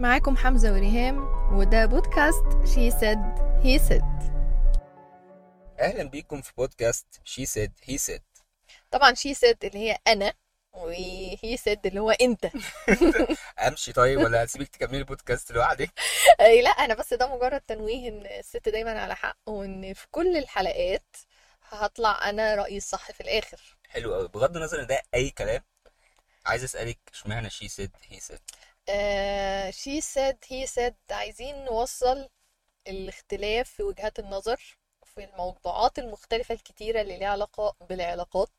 معاكم حمزة وريهام وده بودكاست شي سيد هي سيد أهلا بيكم في بودكاست شي سيد هي سيد طبعا شي سيد اللي هي أنا وهي سيد اللي هو أنت. أمشي طيب ولا هسيبك تكملي البودكاست لوحدك؟ أي لا أنا بس ده مجرد تنويه إن الست دايما على حق وإن في كل الحلقات هطلع أنا رأيي الصح في الآخر. حلو قوي بغض النظر إن ده أي كلام عايز أسألك إشمعنى شي سيد هي سيد شي سيد هي سيد عايزين نوصل الاختلاف في وجهات النظر في الموضوعات المختلفة الكتيرة اللي ليها علاقة بالعلاقات.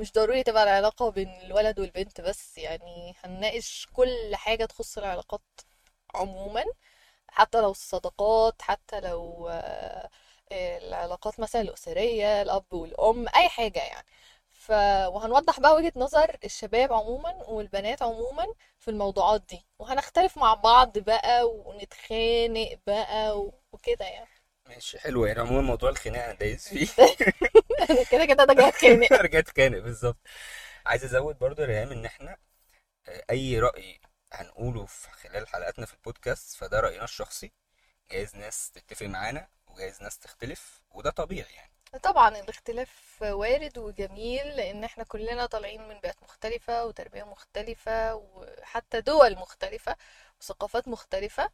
مش ضروري تبقى العلاقة بين الولد والبنت بس يعني هنناقش كل حاجة تخص العلاقات عموما. حتى لو الصداقات حتى لو آه، العلاقات مثلا الأسرية الأب والأم أي حاجة يعني. ف... وهنوضح بقى وجهة نظر الشباب عموما والبنات عموما في الموضوعات دي. وهنختلف مع بعض بقى ونتخانق بقى و- وكده يعني. ماشي حلو. يعني عموما موضوع الخناقة أنا دايس فيه. كده كده ده جاي أتخانق. رجعت أتخانق بالظبط. عايز أزود برضو يا ريهام إن إحنا آه، أي رأي هنقوله في خلال حلقاتنا في البودكاست فده رأينا الشخصي. جايز ناس تتفق معانا وجايز ناس تختلف وده طبيعي يعني. طبعا الاختلاف وارد وجميل لأن إحنا كلنا طالعين من بيئات مختلفة وتربية مختلفة وحتى دول مختلفة وثقافات مختلفة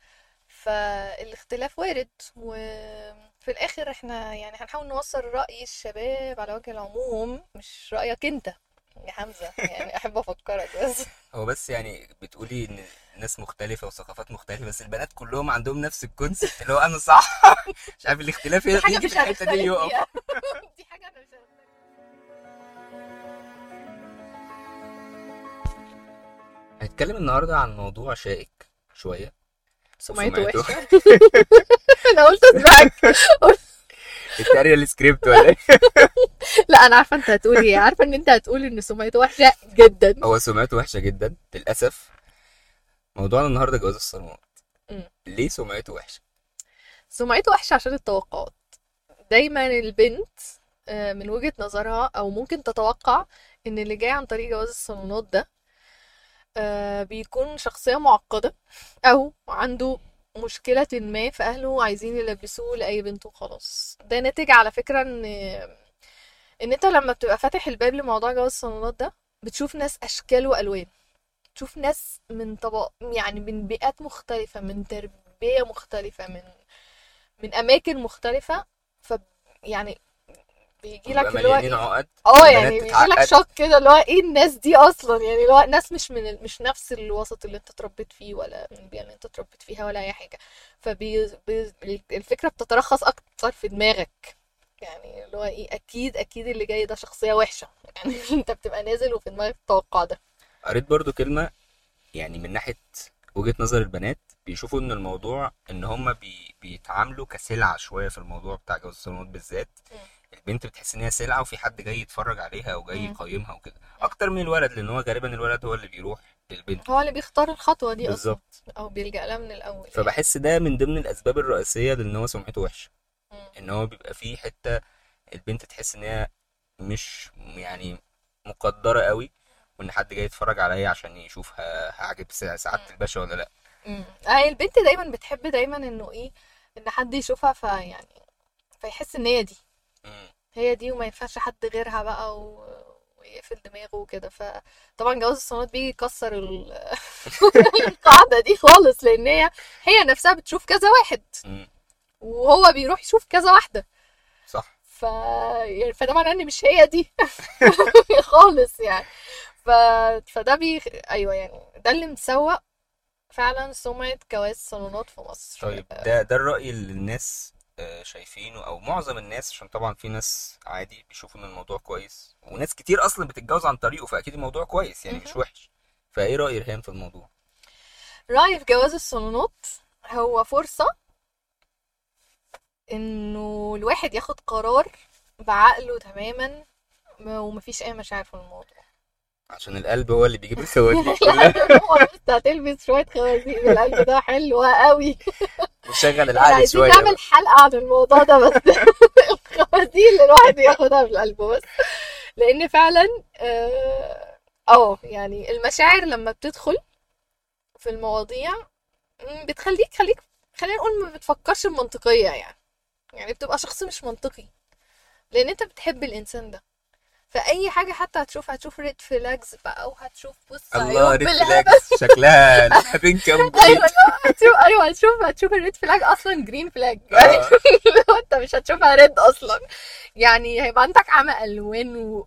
فالاختلاف وارد. وفي الآخر إحنا يعني هنحاول نوصل رأي الشباب على وجه العموم مش رأيك أنت يا حمزة؟ يعني أحب أفكرك بس. هو بس يعني بتقولي إن ناس مختلفة وثقافات مختلفة بس البنات كلهم عندهم نفس الكونسيبت اللي هو أنا صح. مش عارف الاختلاف مش في الحتة دي يقف. دي حاجة أنا مش هنتكلم النهاردة عن موضوع شائك شوية. سمعته. وحشة أنا قلت اسمعك التقرير السكريبت ولا إيه؟ لا أنا عارفة أنت هتقول إيه. عارفة إن أنت هتقول إن سمعته وحشة جدا. هو سمعته وحشة جدا للأسف. موضوعنا النهاردة جواز الصالونات. ليه سمعته وحشة؟ سمعته وحشة عشان التوقعات. دايما البنت آه، من وجهة نظرها أو ممكن تتوقع إن اللي جاي عن طريق جواز الصالونات ده آه، بيكون شخصية معقدة أو عنده مشكلة ما فاهله عايزين يلبسوه لأي بنت وخلاص. ده ناتج على فكرة إن إن أنت لما بتبقى فاتح الباب لموضوع جواز الصالونات ده بتشوف ناس أشكال وألوان. تشوف ناس من طبق يعني من بيئات مختلفة من تربية مختلفة من من أماكن مختلفة ف يعني بيجي لك اللي هو إيه؟ عقد آه يعني بيجي لك. شوك كده اللي هو إيه الناس دي أصلا؟ يعني اللي هو ناس مش من ال- مش نفس الوسط اللي أنت اتربيت فيه ولا من البيئة اللي أنت اتربيت فيها ولا أي حاجة. فبي بي- الفكرة بتترخص أكتر في دماغك. يعني اللي هو إيه أكيد أكيد اللي جاي ده شخصية وحشة. يعني أنت بتبقى نازل وفي دماغك التوقع ده. قريت برضو كلمة يعني من ناحية وجهة نظر البنات بيشوفوا إن الموضوع إن هما بي بيتعاملوا كسلعة شوية في الموضوع بتاع جواز الصالونات بالذات. البنت بتحس إن هي سلعة وفي حد جاي يتفرج عليها أو جاي مم. يقيمها وكده أكتر من الولد لأن هو غالبا الولد هو اللي بيروح للبنت هو اللي بيختار الخطوة دي بالظبط أو بيلجأ لها من الأول يعني. فبحس ده من ضمن الأسباب الرئيسية لإن هو سمعته وحشة مم. إن هو بيبقى فيه حتة البنت تحس إن هي مش يعني مقدرة قوي وإن حد جاي يتفرج عليا عشان يشوف هعجب سع- سعادة مم. الباشا ولا لأ مم. هي البنت دايما بتحب دايما إنه إيه إن حد يشوفها فيعني فيحس إن هي دي. هي دي وما ينفعش حد غيرها بقى و... ويقفل دماغه وكده. فطبعا جواز الصالونات بيجي يكسر ال... القاعدة دي خالص لأن هي هي نفسها بتشوف كذا واحد. وهو بيروح يشوف كذا واحدة. صح. ف... يعني فده معناه إن مش هي دي خالص يعني. ف... فده بي... أيوه يعني ده اللي مسوق فعلا سمعة جواز صالونات في مصر. طيب ده ده الرأي اللي الناس آه، شايفينه أو معظم الناس عشان طبعا في ناس عادي بيشوفوا إن الموضوع كويس وناس كتير أصلا بتتجوز عن طريقه فأكيد الموضوع كويس يعني مش. وحش. فإيه رأي ريهام في الموضوع؟ رأيي في جواز الصالونات هو فرصة إنه الواحد ياخد قرار بعقله تماما ومفيش أي مشاعر في الموضوع. عشان القلب هو اللي بيجيب الخوازيق كلها هتلبس شوية خوازيق القلب ده حلوة قوي. وشغل العقل عايزين شوية نعمل. حلقة عن الموضوع ده بس. الخوازيق اللي الواحد ياخدها في القلب بس. لأن فعلا آه آه، يعني المشاعر لما بتدخل في المواضيع بتخليك خليك خلينا نقول ما بتفكرش بمنطقية يعني. يعني بتبقى شخص مش منطقي. لأن أنت بتحب الإنسان ده. فأي حاجة حتى هتشوف هتشوف red flags بقى وهتشوف بص الله red flags شكلها بينك. أيوه هتشوف أيوه هتشوف هتشوف ال red flag أصلا green flag يعني. لو أنت مش هتشوفها red أصلا. يعني هيبقى عندك عمى ألوان و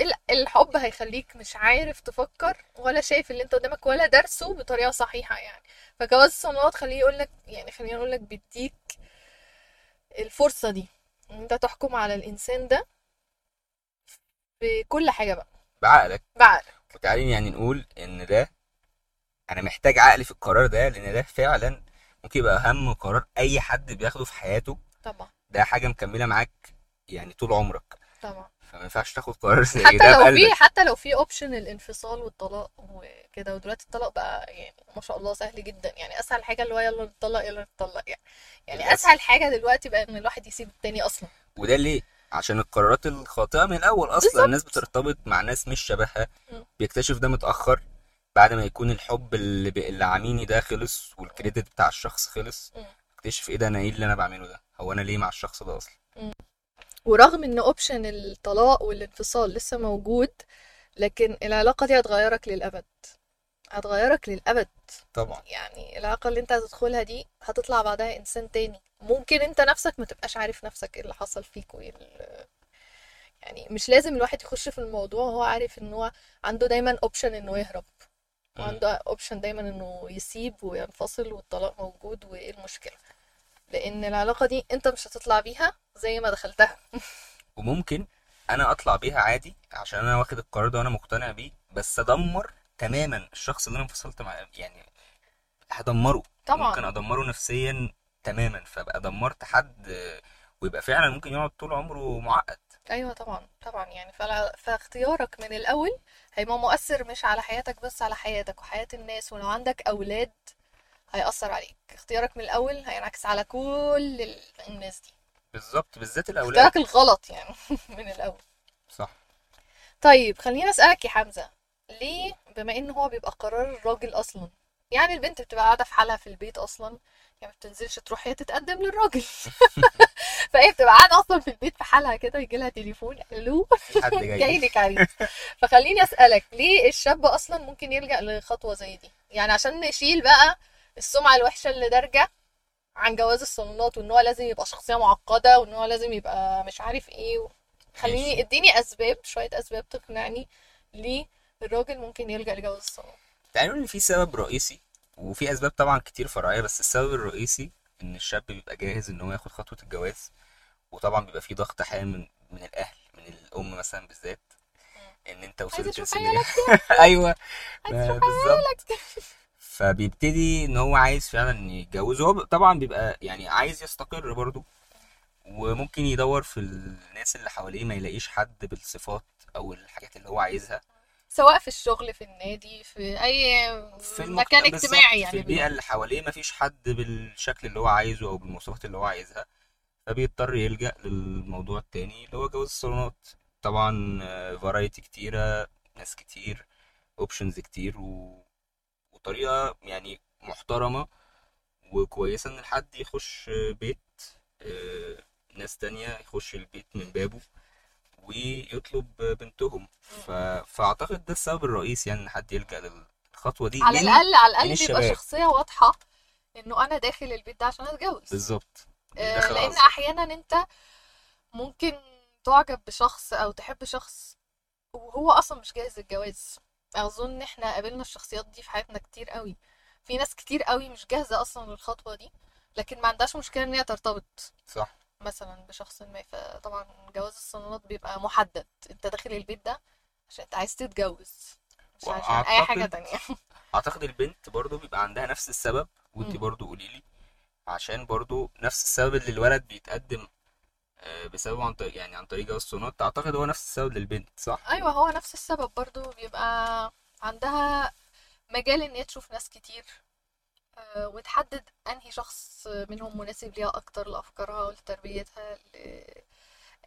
ال- الحب هيخليك مش عارف تفكر ولا شايف اللي أنت قدامك ولا درسه بطريقة صحيحة يعني. فجواز الصالونات خليه يقول لك يعني خليني أقول لك بيديك الفرصة دي إن أنت تحكم على الإنسان ده. بكل حاجة بقى. بعقلك. بعقلك. وتعالي يعني نقول إن ده أنا محتاج عقلي في القرار ده لأن ده فعلا ممكن يبقى أهم قرار أي حد بياخده في حياته. طبعا. ده حاجة مكملة معاك يعني طول عمرك. طبعا. فما ينفعش تاخد قرار زي حتى ده لو في حتى لو في اوبشن الانفصال والطلاق وكده ودلوقتي الطلاق بقى يعني ما شاء الله سهل جدا. يعني أسهل حاجة اللي هو يلا نتطلق يلا نتطلق يعني يعني. أسهل حاجة دلوقتي بقى إن الواحد يسيب التاني أصلا. وده ليه؟ عشان القرارات الخاطئة من الأول أصلا. بالظبط. الناس بترتبط مع ناس مش شبهها. بيكتشف ده متأخر بعد ما يكون الحب اللي, ب... اللي عاميني ده خلص والكريدت بتاع الشخص خلص. اكتشف إيه ده أنا إيه اللي أنا بعمله ده؟ هو أنا ليه مع الشخص ده أصلا؟ ورغم إن option الطلاق والانفصال لسه موجود لكن العلاقة دي هتغيرك للأبد. هتغيرك للأبد. طبعا. يعني العلاقة اللي انت هتدخلها دي هتطلع بعدها إنسان تاني. ممكن انت نفسك ما تبقاش عارف نفسك إيه اللي حصل فيك وايه يعني مش لازم الواحد يخش في الموضوع وهو عارف إن هو عنده دايما option إنه يهرب. وعنده اوبشن دايما إنه يسيب وينفصل والطلاق موجود وإيه المشكلة. لأن العلاقة دي انت مش هتطلع بيها زي ما دخلتها. وممكن أنا أطلع بيها عادي عشان أنا واخد القرار ده وأنا مقتنع بيه بس أدمر تماما الشخص اللي أنا انفصلت معاه يعني هدمره. طبعا. ممكن أدمره نفسيا تماما فابقى دمرت حد ويبقى فعلا ممكن يقعد طول عمره معقد. أيوه طبعا طبعا يعني فلا- فاختيارك من الأول هيبقى مؤثر مش على حياتك بس على حياتك وحياة الناس ولو عندك أولاد هيأثر عليك. اختيارك من الأول هينعكس على كل ال- الناس دي. بالظبط بالذات الأولاد. اختيارك الغلط يعني من الأول. صح. طيب خليني أسألك يا حمزة ليه بما إن هو بيبقى قرار الراجل أصلا. يعني البنت بتبقى قاعدة في حالها في البيت أصلا يعني ما بتنزلش تروح هي تتقدم للراجل. فهي بتبقى قاعدة أصلا في البيت في حالها كده يجي لها تليفون ألو. جاي. لك عريس فخليني أسألك ليه الشاب أصلا ممكن يلجأ لخطوة زي دي؟ يعني عشان نشيل بقى السمعة الوحشة اللي دارجة عن جواز الصالونات وإن هو لازم يبقى شخصية معقدة وإن هو لازم يبقى مش عارف إيه و... خليني. اديني أسباب شوية أسباب تقنعني ليه الراجل ممكن يلجأ لجواز الصالونات تعالوا ان في سبب رئيسي وفي اسباب طبعا كتير فرعية بس السبب الرئيسي ان الشاب بيبقى جاهز ان هو ياخد خطوة الجواز وطبعا بيبقى في ضغط حال من من الأهل من الأم مثلا بالذات ان انت وصلت لسن عيالك أيوه بالظبط. فبيبتدي ان هو عايز فعلا يتجوز هو طبعا بيبقى يعني عايز يستقر برضه وممكن يدور في الناس اللي حواليه ما يلاقيش حد بالصفات أو الحاجات اللي هو عايزها. سواء في الشغل في النادي في أي في مكان اجتماعي في يعني. البيئة اللي حواليه مفيش حد بالشكل اللي هو عايزه أو بالمواصفات اللي هو عايزها فبيضطر يلجأ للموضوع التاني اللي هو جواز الصالونات. طبعا variety كتيرة ناس كتير options كتير و... وطريقة يعني محترمة وكويسة إن حد يخش بيت آه، ناس تانية يخش البيت من بابه. ويطلب بنتهم. ف... فأعتقد ده السبب الرئيسي يعني إن حد يلجأ للخطوة دي. على الاقل على الأقل بيبقى. شخصية واضحة إنه أنا داخل البيت ده عشان أتجوز. بالظبط. آه، لأن قصد. أحيانا أنت ممكن تعجب بشخص أو تحب شخص وهو أصلا مش جاهز للجواز. أظن إحنا قابلنا الشخصيات دي في حياتنا كتير قوي. في ناس كتير قوي مش جاهزة أصلا للخطوة دي لكن ما عندهاش مشكلة إن هي ترتبط. صح. مثلا بشخص ما فطبعا جواز الصالونات بيبقى محدد. أنت داخل البيت ده عشان أنت عايز تتجوز مش عشان أي حاجة تانية. أعتقد البنت برضو بيبقى عندها نفس السبب وأنت. برضو قولي لي عشان برضو نفس السبب اللي الولد بيتقدم آه، بسببه عن طريق يعني عن طريق جواز الصالونات. أعتقد هو نفس السبب للبنت صح؟ أيوه هو نفس السبب برضو. بيبقى عندها مجال إن هي تشوف ناس كتير. وتحدد أنهي شخص منهم مناسب ليها أكتر لأفكارها ولتربيتها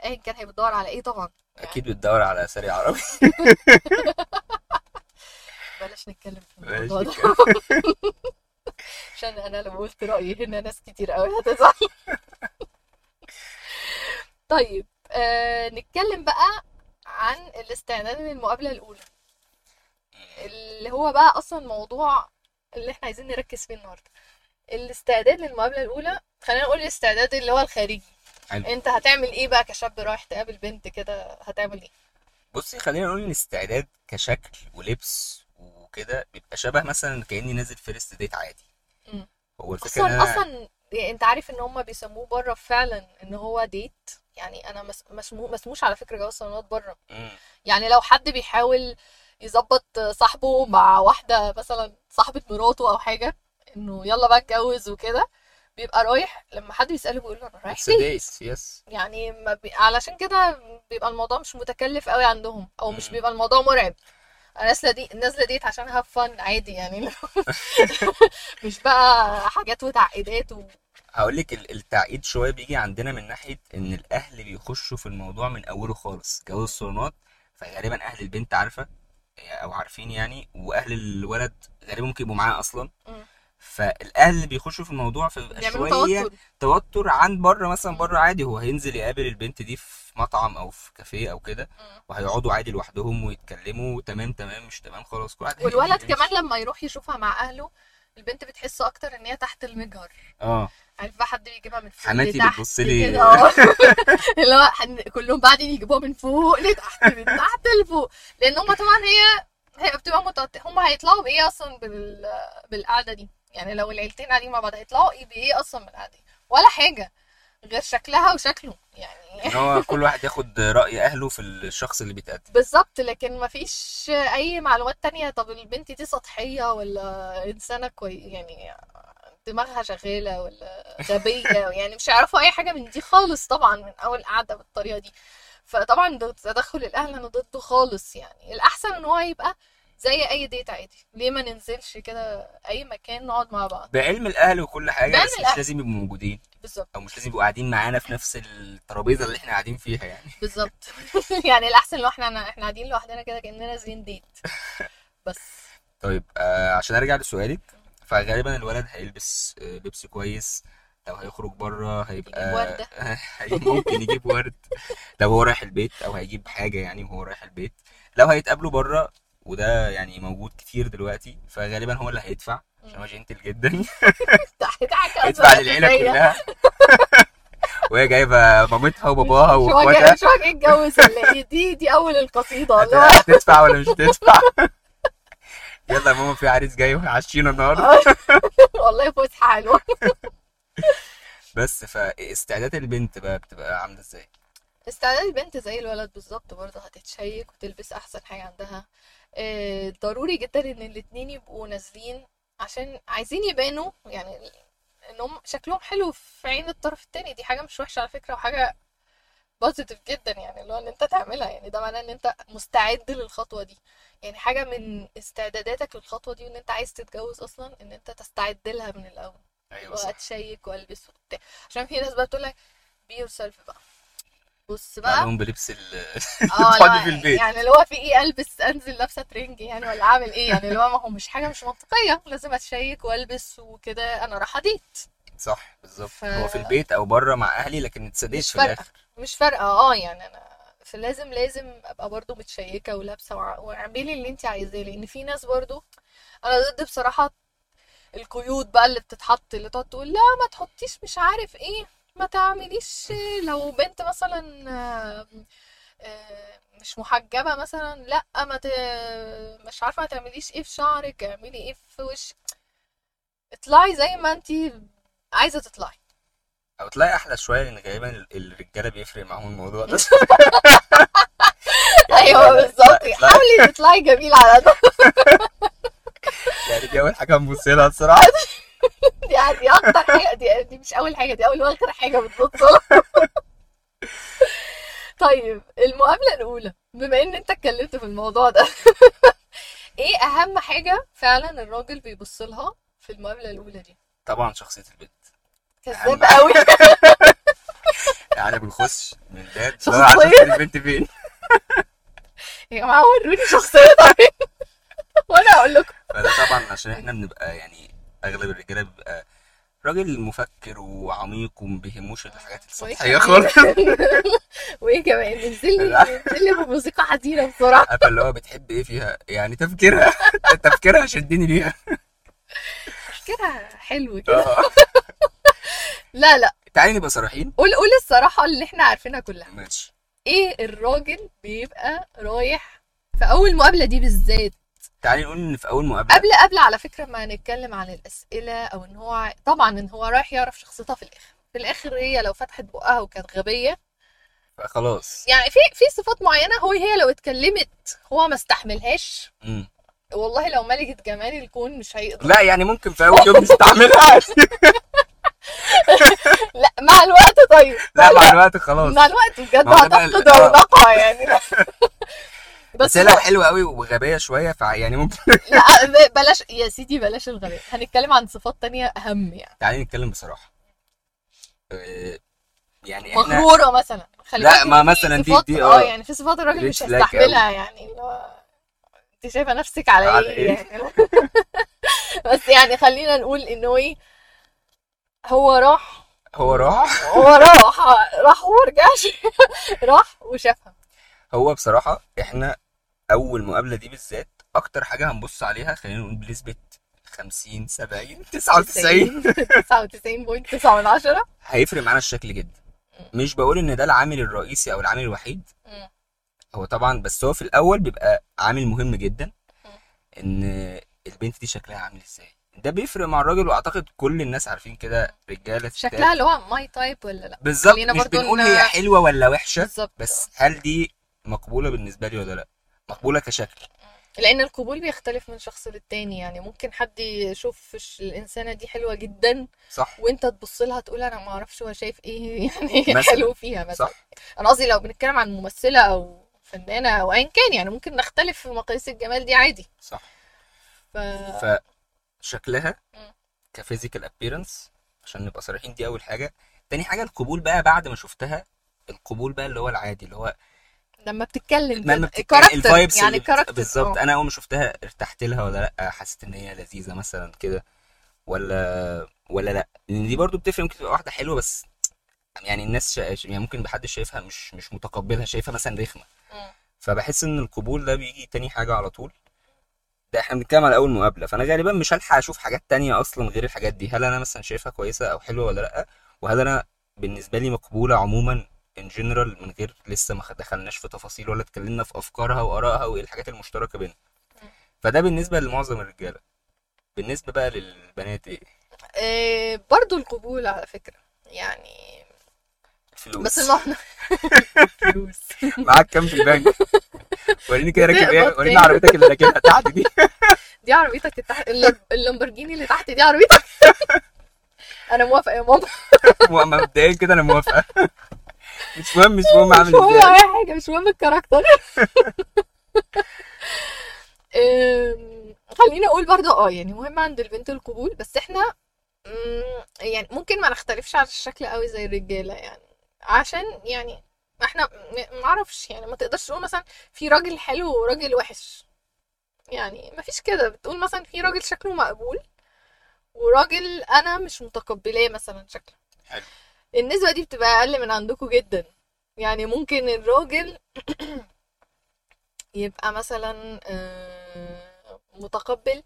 أيا كان هي بتدور على إيه طبعا يعني أكيد بتدور على سريع عربي. بلاش نتكلم في الموضوع ده. عشان أنا لو قلت رأيي هنا ناس كتير قوي هتزعل. طيب آه نتكلم بقى عن الاستعداد للمقابلة الأولى اللي هو بقى أصلا موضوع اللي إحنا عايزين نركز فيه النهارده. الاستعداد للمقابلة الأولى خلينا نقول الاستعداد اللي هو الخارجي. حلو. انت هتعمل إيه بقى كشاب رايح تقابل بنت كده؟ هتعمل إيه؟ بصي خلينا نقول الاستعداد كشكل ولبس وكده بيبقى شبه مثلا كأني نازل فيرست ديت عادي. مم. هو الفكرة أصلا أنا أصلا يعني أنت عارف إن هم بيسموه بره فعلا إن هو ديت يعني أنا مسمو مسموش على فكرة جواز صالونات بره. يعني لو حد بيحاول يظبط صاحبه مع واحدة مثلا صاحبة مراته أو حاجة إنه يلا بقى اتجوز وكده بيبقى رايح لما حد بيسأله بيقول له أنا رايح ديت يس يعني ما بي... علشان كده بيبقى الموضوع مش متكلف قوي عندهم أو مش. بيبقى الموضوع مرعب. نازلة دي نازلة date عشان have fun عادي يعني. مش بقى حاجات وتعقيدات و... هقول لك التعقيد شوية بيجي عندنا من ناحية إن الأهل بيخشوا في الموضوع من أوله خالص. جواز الصالونات فغالبا أهل البنت عارفة أو عارفين يعني وأهل الولد غالبا ممكن يبقوا معاه أصلا. فالاهل اللي بيخشوا في الموضوع فبيبقى شوية توتر توتر عن بره مثلا. بره عادي هو هينزل يقابل البنت دي في مطعم أو في كافيه أو كده. وهيقعدوا عادي لوحدهم ويتكلموا تمام تمام مش تمام خلاص كل واحد والولد. كمان لما يروح يشوفها مع أهله البنت بتحس أكتر إن هي تحت المجهر آه عارف بقى حد بيجيبها من فوق حماتي بتبص لي آه اللي هو كلهم بعدين يجيبوها من فوق لتحت من تحت لفوق لأن هم طبعا هي هي بتبقى متوتر هم هيطلعوا بإيه أصلا بال... بالقعدة دي؟ يعني لو العيلتين قاعدين مع بعض هيطلعوا إيه بإيه أصلا من القعدة دي؟ ولا حاجة غير شكلها وشكله يعني. إن هو كل واحد ياخد رأي أهله في الشخص اللي بيتقدم. بالظبط لكن ما فيش أي معلومات تانية طب البنت دي سطحية ولا إنسانة كوي يعني دماغها شغالة ولا غبية يعني مش هيعرفوا أي حاجة من دي خالص طبعا من أول قعدة بالطريقة دي. فطبعا ده تدخل الأهل أنا ضده خالص يعني. الأحسن إن هو يبقى زي أي ديت عادي. ليه ما ننزلش كده أي مكان نقعد مع بعض؟ بعلم الأهل وكل حاجة بعلم بس مش الأهل. لازم يبقوا موجودين. بالظبط. أو مش لازم يبقوا قاعدين معانا في نفس الترابيزة اللي إحنا قاعدين فيها يعني. بالظبط. يعني الأحسن لو إحنا إحنا قاعدين لوحدنا كده كأننا نازلين ديت بس. طيب آه عشان أرجع لسؤالك فغالبا الولد هيلبس آه لبس كويس لو هيخرج بره هيبقى وردة. ممكن يجيب ورد. لو هو رايح البيت أو هيجيب حاجة يعني وهو رايح البيت. لو هيتقابلوا بره وده يعني موجود كتير دلوقتي فغالبا هو اللي هيدفع. عشان هو جنتل جدا. تحت تحت يدفع للعيلة كلها. وهي جايبة مامتها وباباها وإخواتها. مش واجه يتجوز ولا إيه؟ دي دي أول القصيدة هو هتدفع ولا مش هتدفع؟ يلا يا ماما في عريس جاي وهيعشينا النهارده. والله فسحة حلوة. بس فاستعداد البنت بقى بتبقى عاملة إزاي؟ استعداد البنت زي الولد بالظبط برضه هتتشيك وتلبس أحسن حاجة عندها. آه، ضروري جدا إن الاتنين يبقوا نازلين عشان عايزين يبانوا يعني إنهم شكلهم حلو في عين الطرف التاني. دي حاجة مش وحشة على فكرة وحاجة positive جدا يعني اللي هو إن أنت تعملها. يعني ده معناه إن أنت مستعد للخطوة دي. يعني حاجة من استعداداتك للخطوة دي وإن أنت عايز تتجوز أصلا إن أنت تستعد لها من الأول. أيوه صح. وأتشيك وألبس وبتاع. عشان في ناس بقى بتقول لك be yourself بقى. بص بقى. معلوم بلبس ال آه تقعدي في البيت. يعني اللي هو في إيه ألبس أنزل لابسة ترنج يعني ولا أعمل إيه؟ يعني اللي هو ما هو مش حاجة مش منطقية. لازم أتشيك وألبس وكده أنا رايحه date صح بالظبط. ف- هو في البيت أو بره مع أهلي لكن مش في الآخر. مش فارقة. آه يعني أنا فلازم لازم أبقى برضو متشيكة ولابسة واعملي اللي انت عايزاه. لأن في ناس برضو أنا ضد بصراحة القيود بقى اللي بتتحط اللي تقعد تقول لا ما تحطيش مش عارف إيه ما تعمليش لو بنت مثلا آه، مش محجبة مثلا لا ما ت... مش عارفة ما تعمليش إيه في شعرك اعملي إيه في وشك. اطلعي زي ما انتي عايزة تطلعي. أو تلاقي أحلى شوية لأن غالبا ال- الرجالة بيفرق معاهم الموضوع ده. يعني أيوه لا، بالظبط. حاولي تطلعي جميل على ده. يعني دي أول حاجة هنبص لها الصراحة. دي دي أكتر حاجة دي, دي مش أول حاجة دي أول واخر حاجة بتبص طيب المقابلة الأولى بما إن أنت اتكلمت في الموضوع ده إيه أهم حاجة فعلا الراجل بيبص لها في المقابلة الأولى دي؟ طبعا شخصية البنت. كذاب قوي يعني بنخش من باب شخصية. لا عشان البنت فين. يا جماعة وروني شخصية طيب. وأنا أقول لكم طبعا عشان إحنا بنبقى يعني أغلب الرجالة بيبقى راجل مفكر وعميق وما بيهموش الحاجات السطحية؟ خالص. وإيه كمان؟ نزل لي بموسيقى حزينه بسرعة. عارفة اللي هو بتحب إيه فيها؟ يعني تفكيرها. تفكيرها شدني ليها. تفكيرها حلو كده. آه. لا لا. تعالي نبقى صريحين قول قول الصراحة اللي إحنا عارفينها كلها. ماشي. إيه الراجل بيبقى رايح في أول مقابلة دي بالذات؟ تعالي نقول إن في أول مقابلة قبل قبل على فكرة ما نتكلم عن الأسئلة أو إن هو طبعا إن هو رايح يعرف شخصيتها في الآخر. في الآخر هي لو فتحت بقها وكانت غبية. فخلاص. يعني في في صفات معينة هو هي لو اتكلمت هو ما استحملهاش. والله لو ملكة جمال الكون مش هيقدر. لا يعني ممكن في أول يوم نستعملها لا مع الوقت طيب. لا مع الوقت. خلاص. مع الوقت بجد هتفقد. رونقها يعني. بس هي لو حلوة قوي وغبية شوية فيعني ممكن لا ب- بلاش يا سيدي بلاش الغباء. هنتكلم عن صفات تانية أهم يعني. تعالي نتكلم بصراحة. آه، يعني إحنا مغرورة مثلا. خلي لا، ما مثلا دي- دي آه آه يعني في صفات الراجل مش هيستحملها يعني اللي هو أنت شايفة نفسك على على إيه إيه؟ يعني؟ بس يعني خلينا نقول انه إيه هو راح. هو راح؟ هو راح راح ورجعش راح وشافها. هو بصراحة إحنا أول مقابلة دي بالذات أكتر حاجة هنبص عليها خلينا نقول بنسبة 50 70 99 99.9 من عشرة. هيفرق معانا الشكل جدا. مش بقول إن ده العامل الرئيسي أو العامل الوحيد. هو طبعا بس هو في الأول بيبقى عامل مهم جدا. إن البنت دي شكلها عامل إزاي. ده بيفرق مع الراجل وأعتقد كل الناس عارفين كده رجالة. شكلها اللي هو my type ولا لأ. بالظبط. مش بنقول هي حلوة ولا وحشة بالظبط. بس هل دي مقبولة بالنسبة لي ولا لأ؟ مقبولة كشكل. لأن القبول بيختلف من شخص للتاني يعني ممكن حد يشوف الإنسانة دي حلوة جدا صح. وأنت تبص لها تقول أنا ما أعرفش هو شايف إيه يعني. حلو فيها مثلا. صح. أنا قصدي لو بنتكلم عن ممثلة أو فنانة أو ايا كان يعني ممكن نختلف في مقاييس الجمال دي عادي. صح. ف فشكلها. ك physical appearance عشان نبقى صريحين دي أول حاجة. تاني حاجة القبول بقى بعد ما شفتها القبول بقى اللي هو العادي اللي هو لما بتتكلم لما بتتكلم ال vibes يعني character بالظبط. آه. أنا أول ما شفتها ارتحت لها ولا لأ؟ حسيت إن هي لذيذة مثلا كده ولا ولا لأ؟ لأن دي برضو بتفرق ممكن تبقى واحدة حلوة بس يعني الناس شا... يعني ممكن محدش شايفها مش مش متقبلها شايفها مثلا رخمة. فبحس إن القبول ده بيجي تاني حاجة على طول. ده إحنا بنتكلم على أول مقابلة. فأنا غالبا مش هلحق أشوف حاجات تانية أصلا غير الحاجات دي. هل أنا مثلا شايفها كويسة أو حلوة ولا لأ؟ وهل أنا بالنسبة لي مقبولة عموما ان جنرال من غير لسه ما دخلناش في تفاصيل ولا اتكلمنا في أفكارها وآرائها وإيه الحاجات المشتركة بينها فده بالنسبة لمعظم الرجالة. بالنسبة بقى للبنات إيه؟ إيه برضو القبول على فكرة. يعني الفلوس. بس المعنى فلوس معاك كام في البنك؟ وريني كده راكب إيه؟ وريني. عربيتك اللي راكبها تحت دي. دي عربيتك التح... اللامبرجيني اللي تحت دي عربيتك. أنا موافقة يا ماما. مبدئيا كده أنا موافقة. مش مهم مش مهم مش اعمل مهم إزاي. أي حاجة مش مهم الكاركتر. خليني أقول برضه آه يعني مهم عند البنت القبول بس إحنا يعني ممكن ما نختلفش على الشكل قوي زي الرجالة يعني. عشان يعني إحنا م- معرفش يعني ما تقدرش تقول مثلا في راجل حلو وراجل وحش. يعني ما فيش كده بتقول مثلا في راجل شكله مقبول وراجل أنا مش متقبلاه مثلا شكله. حلو. النسبة دي بتبقى أقل من عندكم جدا. يعني ممكن الراجل يبقى مثلا آه، متقبل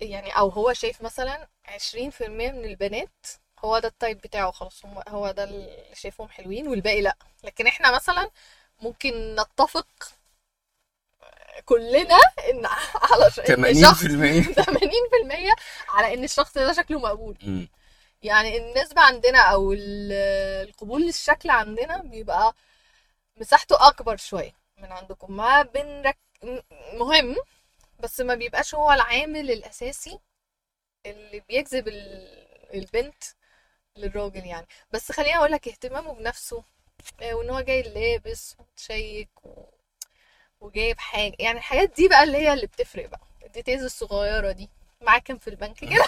يعني أو هو شايف مثلا عشرين في المية من البنات هو ده التايب بتاعه خلاص هو ده اللي شايفهم حلوين والباقي لأ. لكن إحنا مثلا ممكن نتفق كلنا إن على ش- إن شخص 80% 80% على إن الشخص ده شكله مقبول. يعني النسبة عندنا ال- القبول للشكل عندنا بيبقى مساحته أكبر شوية من عندكم. ما بنرك مهم بس ما بيبقاش هو العامل الأساسي اللي بيجذب ال- البنت للراجل يعني. بس خليني أقول لك اهتمامه بنفسه آه، وإن هو جاي لابس ومتشيك و... وجايب حاجة. يعني الحاجات دي بقى اللي هي اللي بتفرق بقى. الديتيلز الصغيرة دي. معاك كام في البنك كده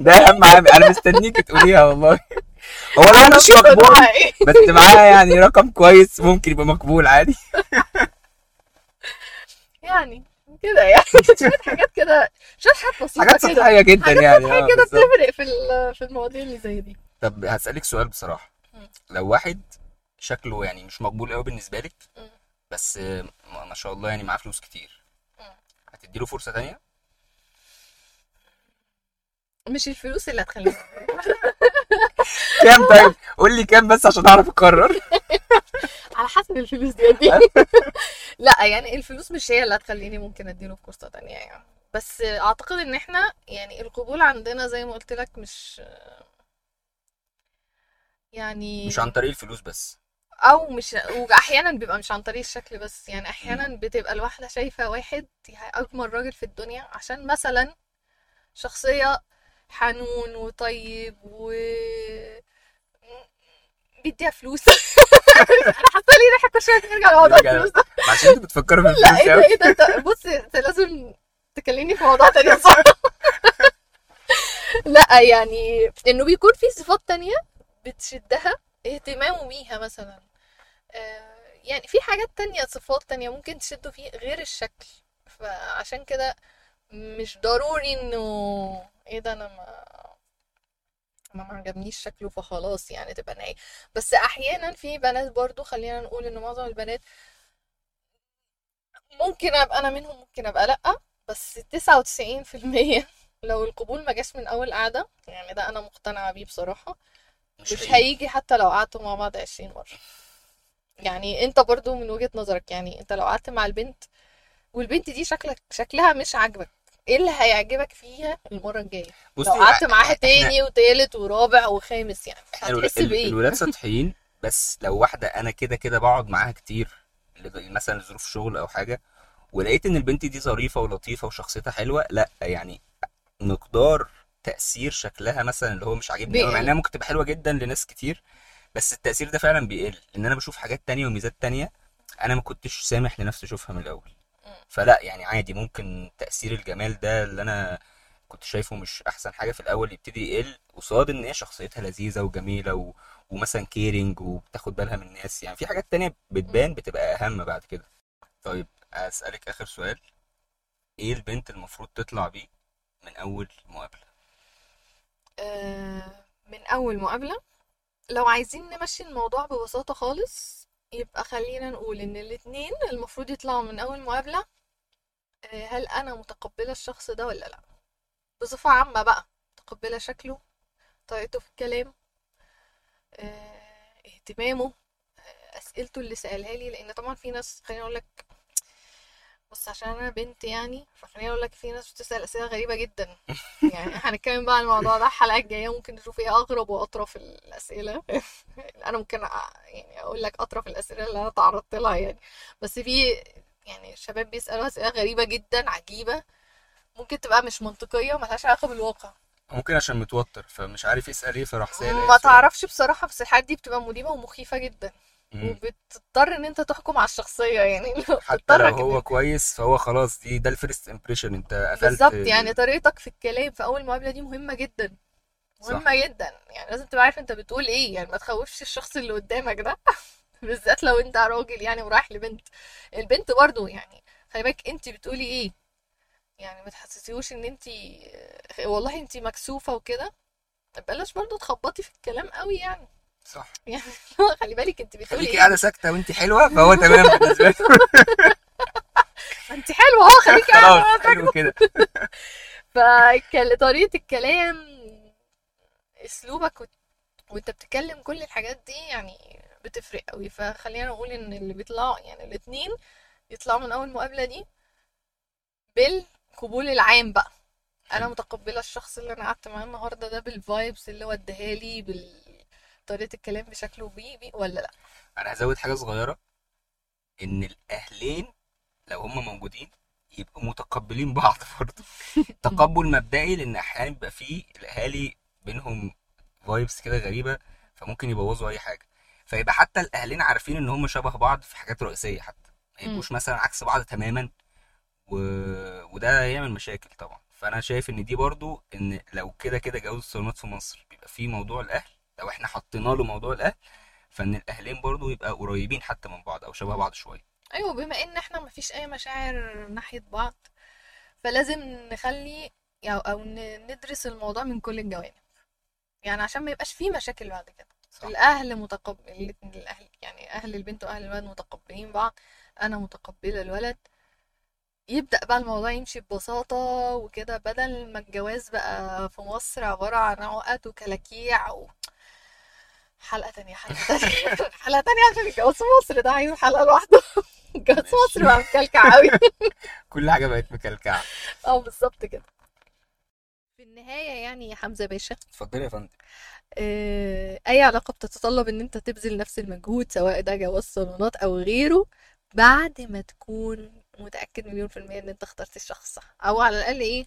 ده أهم عامل أنا مستنيك تقوليها والله هو ده مش مقبول؟ بس معاه يعني رقم كويس ممكن يبقى مقبول عادي يعني كده يعني شوية حاجات كده شوية حاجات بسيطة حاجات سطحيه جدا حاجات يعني سطحيه آه كده بتفرق في في المواضيع اللي زي دي طب هسألك سؤال بصراحة مم. لو واحد شكله يعني مش مقبول قوي بالنسبة لك. بس آه، ما شاء الله يعني معاه فلوس كتير مم. هتديله فرصة تانية مش الفلوس اللي هتخليني. كام طيب؟ قول لي كام بس عشان أعرف أقرر. على حسب الفلوس دي قد إيه. لا يعني الفلوس مش هي اللي هتخليني ممكن أديله فرصة تانية يعني. بس أعتقد إن إحنا يعني القبول عندنا زي ما قلت لك مش يعني مش عن طريق الفلوس بس. أو مش وأحيانا بيبقى مش عن طريق الشكل بس. يعني أحيانا بتبقى الواحدة شايفة واحد يعني أجمل راجل في الدنيا عشان مثلا شخصية حنون وطيب و بيديها فلوس. حاسه لي ريحة كل شوية ترجع لموضوع الفلوس. ده عشان أنت بتفكري في لا الفلوس إيه ده إيه ده بص أنت لازم تكلمني في موضوع تاني صح؟ لا يعني إنه بيكون في صفات تانية بتشدها اهتمامه بيها مثلا. آه، يعني في حاجات تانية صفات تانية ممكن تشده فيه غير الشكل. فعشان كده مش ضروري إنه إيه ده أنا ما ما عجبنيش شكله فخلاص يعني تبقى نهاية. بس أحيانا في بنات برضو خلينا نقول إن معظم البنات ممكن أبقى أنا منهم ممكن أبقى لأ. بس تسعة وتسعين في المية لو القبول ما جاش من أول قعدة يعني ده أنا مقتنعة بيه بصراحة. مش هيجي حتى لو قعدتوا مع بعض عشرين مرة. يعني أنت برضو من وجهة نظرك يعني أنت لو قعدت مع البنت والبنت دي شكلك شكلها مش عاجبك إيه اللي هيعجبك فيها المرة الجاية بصي لو قعدت معاها تاني وتالت ورابع وخامس يعني هتحس بإيه الولاد سطحيين بس لو واحدة أنا كده كده بقعد معاها كتير مثلا لظروف شغل أو حاجة ولقيت إن البنت دي ظريفة ولطيفة وشخصيتها حلوة لا يعني مقدار تأثير شكلها مثلا اللي هو مش عاجبني قوي مع. إنها ممكن تبقى حلوة جدا لناس كتير بس التأثير ده فعلا بيقل لأن أنا بشوف حاجات تانية وميزات تانية أنا ما كنتش سامح لنفسي أشوفها من الأول. فلا يعني عادي ممكن تأثير الجمال ده اللي أنا كنت شايفه مش أحسن حاجة في الأول يبتدي يقل قصاد إن هي شخصيتها لذيذة وجميلة و... ومثلا كيرنج وبتاخد بالها من الناس يعني في حاجات تانية بتبان بتبقى أهم بعد كده. طيب أسألك آخر سؤال. إيه البنت المفروض تطلع بيه من أول مقابلة؟ آه، من أول مقابلة؟ لو عايزين نمشي الموضوع ببساطة خالص يبقى خلينا نقول إن الاتنين المفروض يطلعوا من أول مقابلة آه، هل أنا متقبلة الشخص ده ولا لأ؟ بصفة عامة بقى متقبلة شكله طريقته في الكلام آه، اهتمامه آه، أسئلته اللي سألها لي لأن طبعا في ناس خليني أقول لك بص عشان أنا بنت يعني فخليني أقول لك في ناس بتسأل أسئلة غريبة جدا. يعني هنتكلم بقى عن الموضوع ده الحلقة الجاية ممكن نشوف إيه أغرب وأطرف الأسئلة. أنا ممكن يعني أقول لك أطرف الأسئلة اللي أنا تعرضت لها يعني. بس في يعني شباب بيسألوا أسئلة غريبة جدا عجيبة. ممكن تبقى مش منطقية وملهاش علاقة بالواقع. ممكن عشان متوتر فمش عارف يسأل إيه فراح سأل ما تعرفش بصراحة بس الحاجات دي بتبقى مريبة ومخيفة جدا. وبتضطر إن أنت تحكم على الشخصية يعني لو حتى لو هو كويس فهو خلاص دي ده ال first impression أنت قفلت بالظبط ال- يعني طريقتك في الكلام في أول مقابلة دي مهمة جدا مهمة جدا يعني لازم تبقى عارف أنت بتقول إيه يعني ما تخوفش الشخص اللي قدامك ده بالذات لو أنت راجل يعني ورايح لبنت. البنت برضو يعني خلي بالك أنت بتقولي إيه يعني ما تحسسيهوش إن أنت والله أنت مكسوفة وكده بلاش برضو تخبطي في الكلام قوي يعني. صح. يعني خلي بالك انت بتقولي خليكي إيه؟ قاعدة ساكتة وانت حلوة فهو تمام بالنسبة له. انت حلوة اهو خليكي قاعدة حلو كده. فطريقة الكلام اسلوبك وانت بتتكلم كل الحاجات دي يعني بتفرق قوي. فخلينا نقول ان اللي بيطلعوا يعني الاتنين يطلعوا من أول مقابلة دي بالقبول العام بقى. أنا حلو. متقبلة الشخص اللي أنا قعدت معاه النهاردة ده بال vibes اللي هو اداها لي بطريقة الكلام بشكله بيه بيه ولا لأ؟ أنا هزود حاجة صغيرة إن الأهلين لو هم موجودين يبقوا متقبلين بعض برضه. تقبل مبدئي لأن أحيانا بيبقى فيه الأهالي بينهم vibes كده غريبة فممكن يبوظوا أي حاجة. فيبقى حتى الأهلين عارفين إن هم شبه بعض في حاجات رئيسية حتى. ما يبقوش مثلا عكس بعض تماما. و... وده يعمل مشاكل طبعا. فأنا شايف إن دي برضو إن لو كده كده جواز الصالونات في مصر بيبقى فيه موضوع الأهل لو إحنا حطينا له موضوع الأهل فإن الاهلين برضو يبقى قريبين حتى من بعض أو شبه بعض شوية. أيوه بما إن إحنا مفيش أي مشاعر ناحية بعض فلازم نخلي يعني أو ندرس الموضوع من كل الجوانب. يعني عشان ما يبقاش فيه مشاكل بعد كده. صح. الأهل متقبل الأهل يعني أهل البنت وأهل الولد متقبلين بعض. أنا متقبلة الولد. يبدأ بقى الموضوع يمشي ببساطة وكده بدل ما الجواز بقى في مصر عبارة عن عقد وكلاكيع و... حلقة تانية حلقة تانية حلقة تانية عشان الجواز في مصر ده عايز حلقة لوحده. الجواز في مصر بقى مكلكع قوي كل حاجة بقت مكلكعة. آه بالظبط كده. في النهاية يعني يا حمزة باشا. اتفضلي يا فندم. آه، أي علاقة بتتطلب إن أنت تبذل نفس المجهود سواء ده جواز صالونات أو غيره بعد ما تكون متأكد مليون في المية إن أنت اخترت الشخص صح أو على الأقل إيه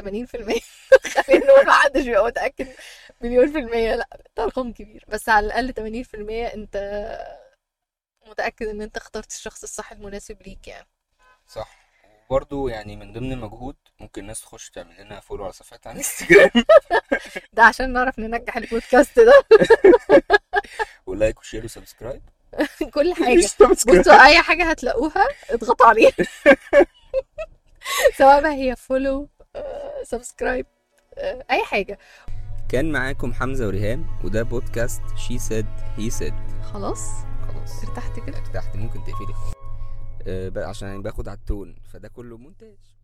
80% خلينا نقول محدش بيبقى متأكد مليون في المية. لأ ده رقم كبير. بس على الأقل 80% أنت متأكد إن أنت اخترت الشخص الصح المناسب ليك يعني. صح. وبرضه يعني من ضمن المجهود ممكن الناس تخش تعمل لنا follow على صفحتنا على الانستجرام ده عشان نعرف ننجح البودكاست ده. و like و share و subscribe. كل حاجة. subscribe. بصوا أي حاجة هتلاقوها اضغطوا عليها. سواء بقى هي follow subscribe أي حاجة. كان معاكم حمزة وريهام وده بودكاست She Said He Said خلاص؟ خلاص. ارتحت كده؟ ارتحت ممكن تقفلي. أه عشان باخد على التون فده كله مونتاج.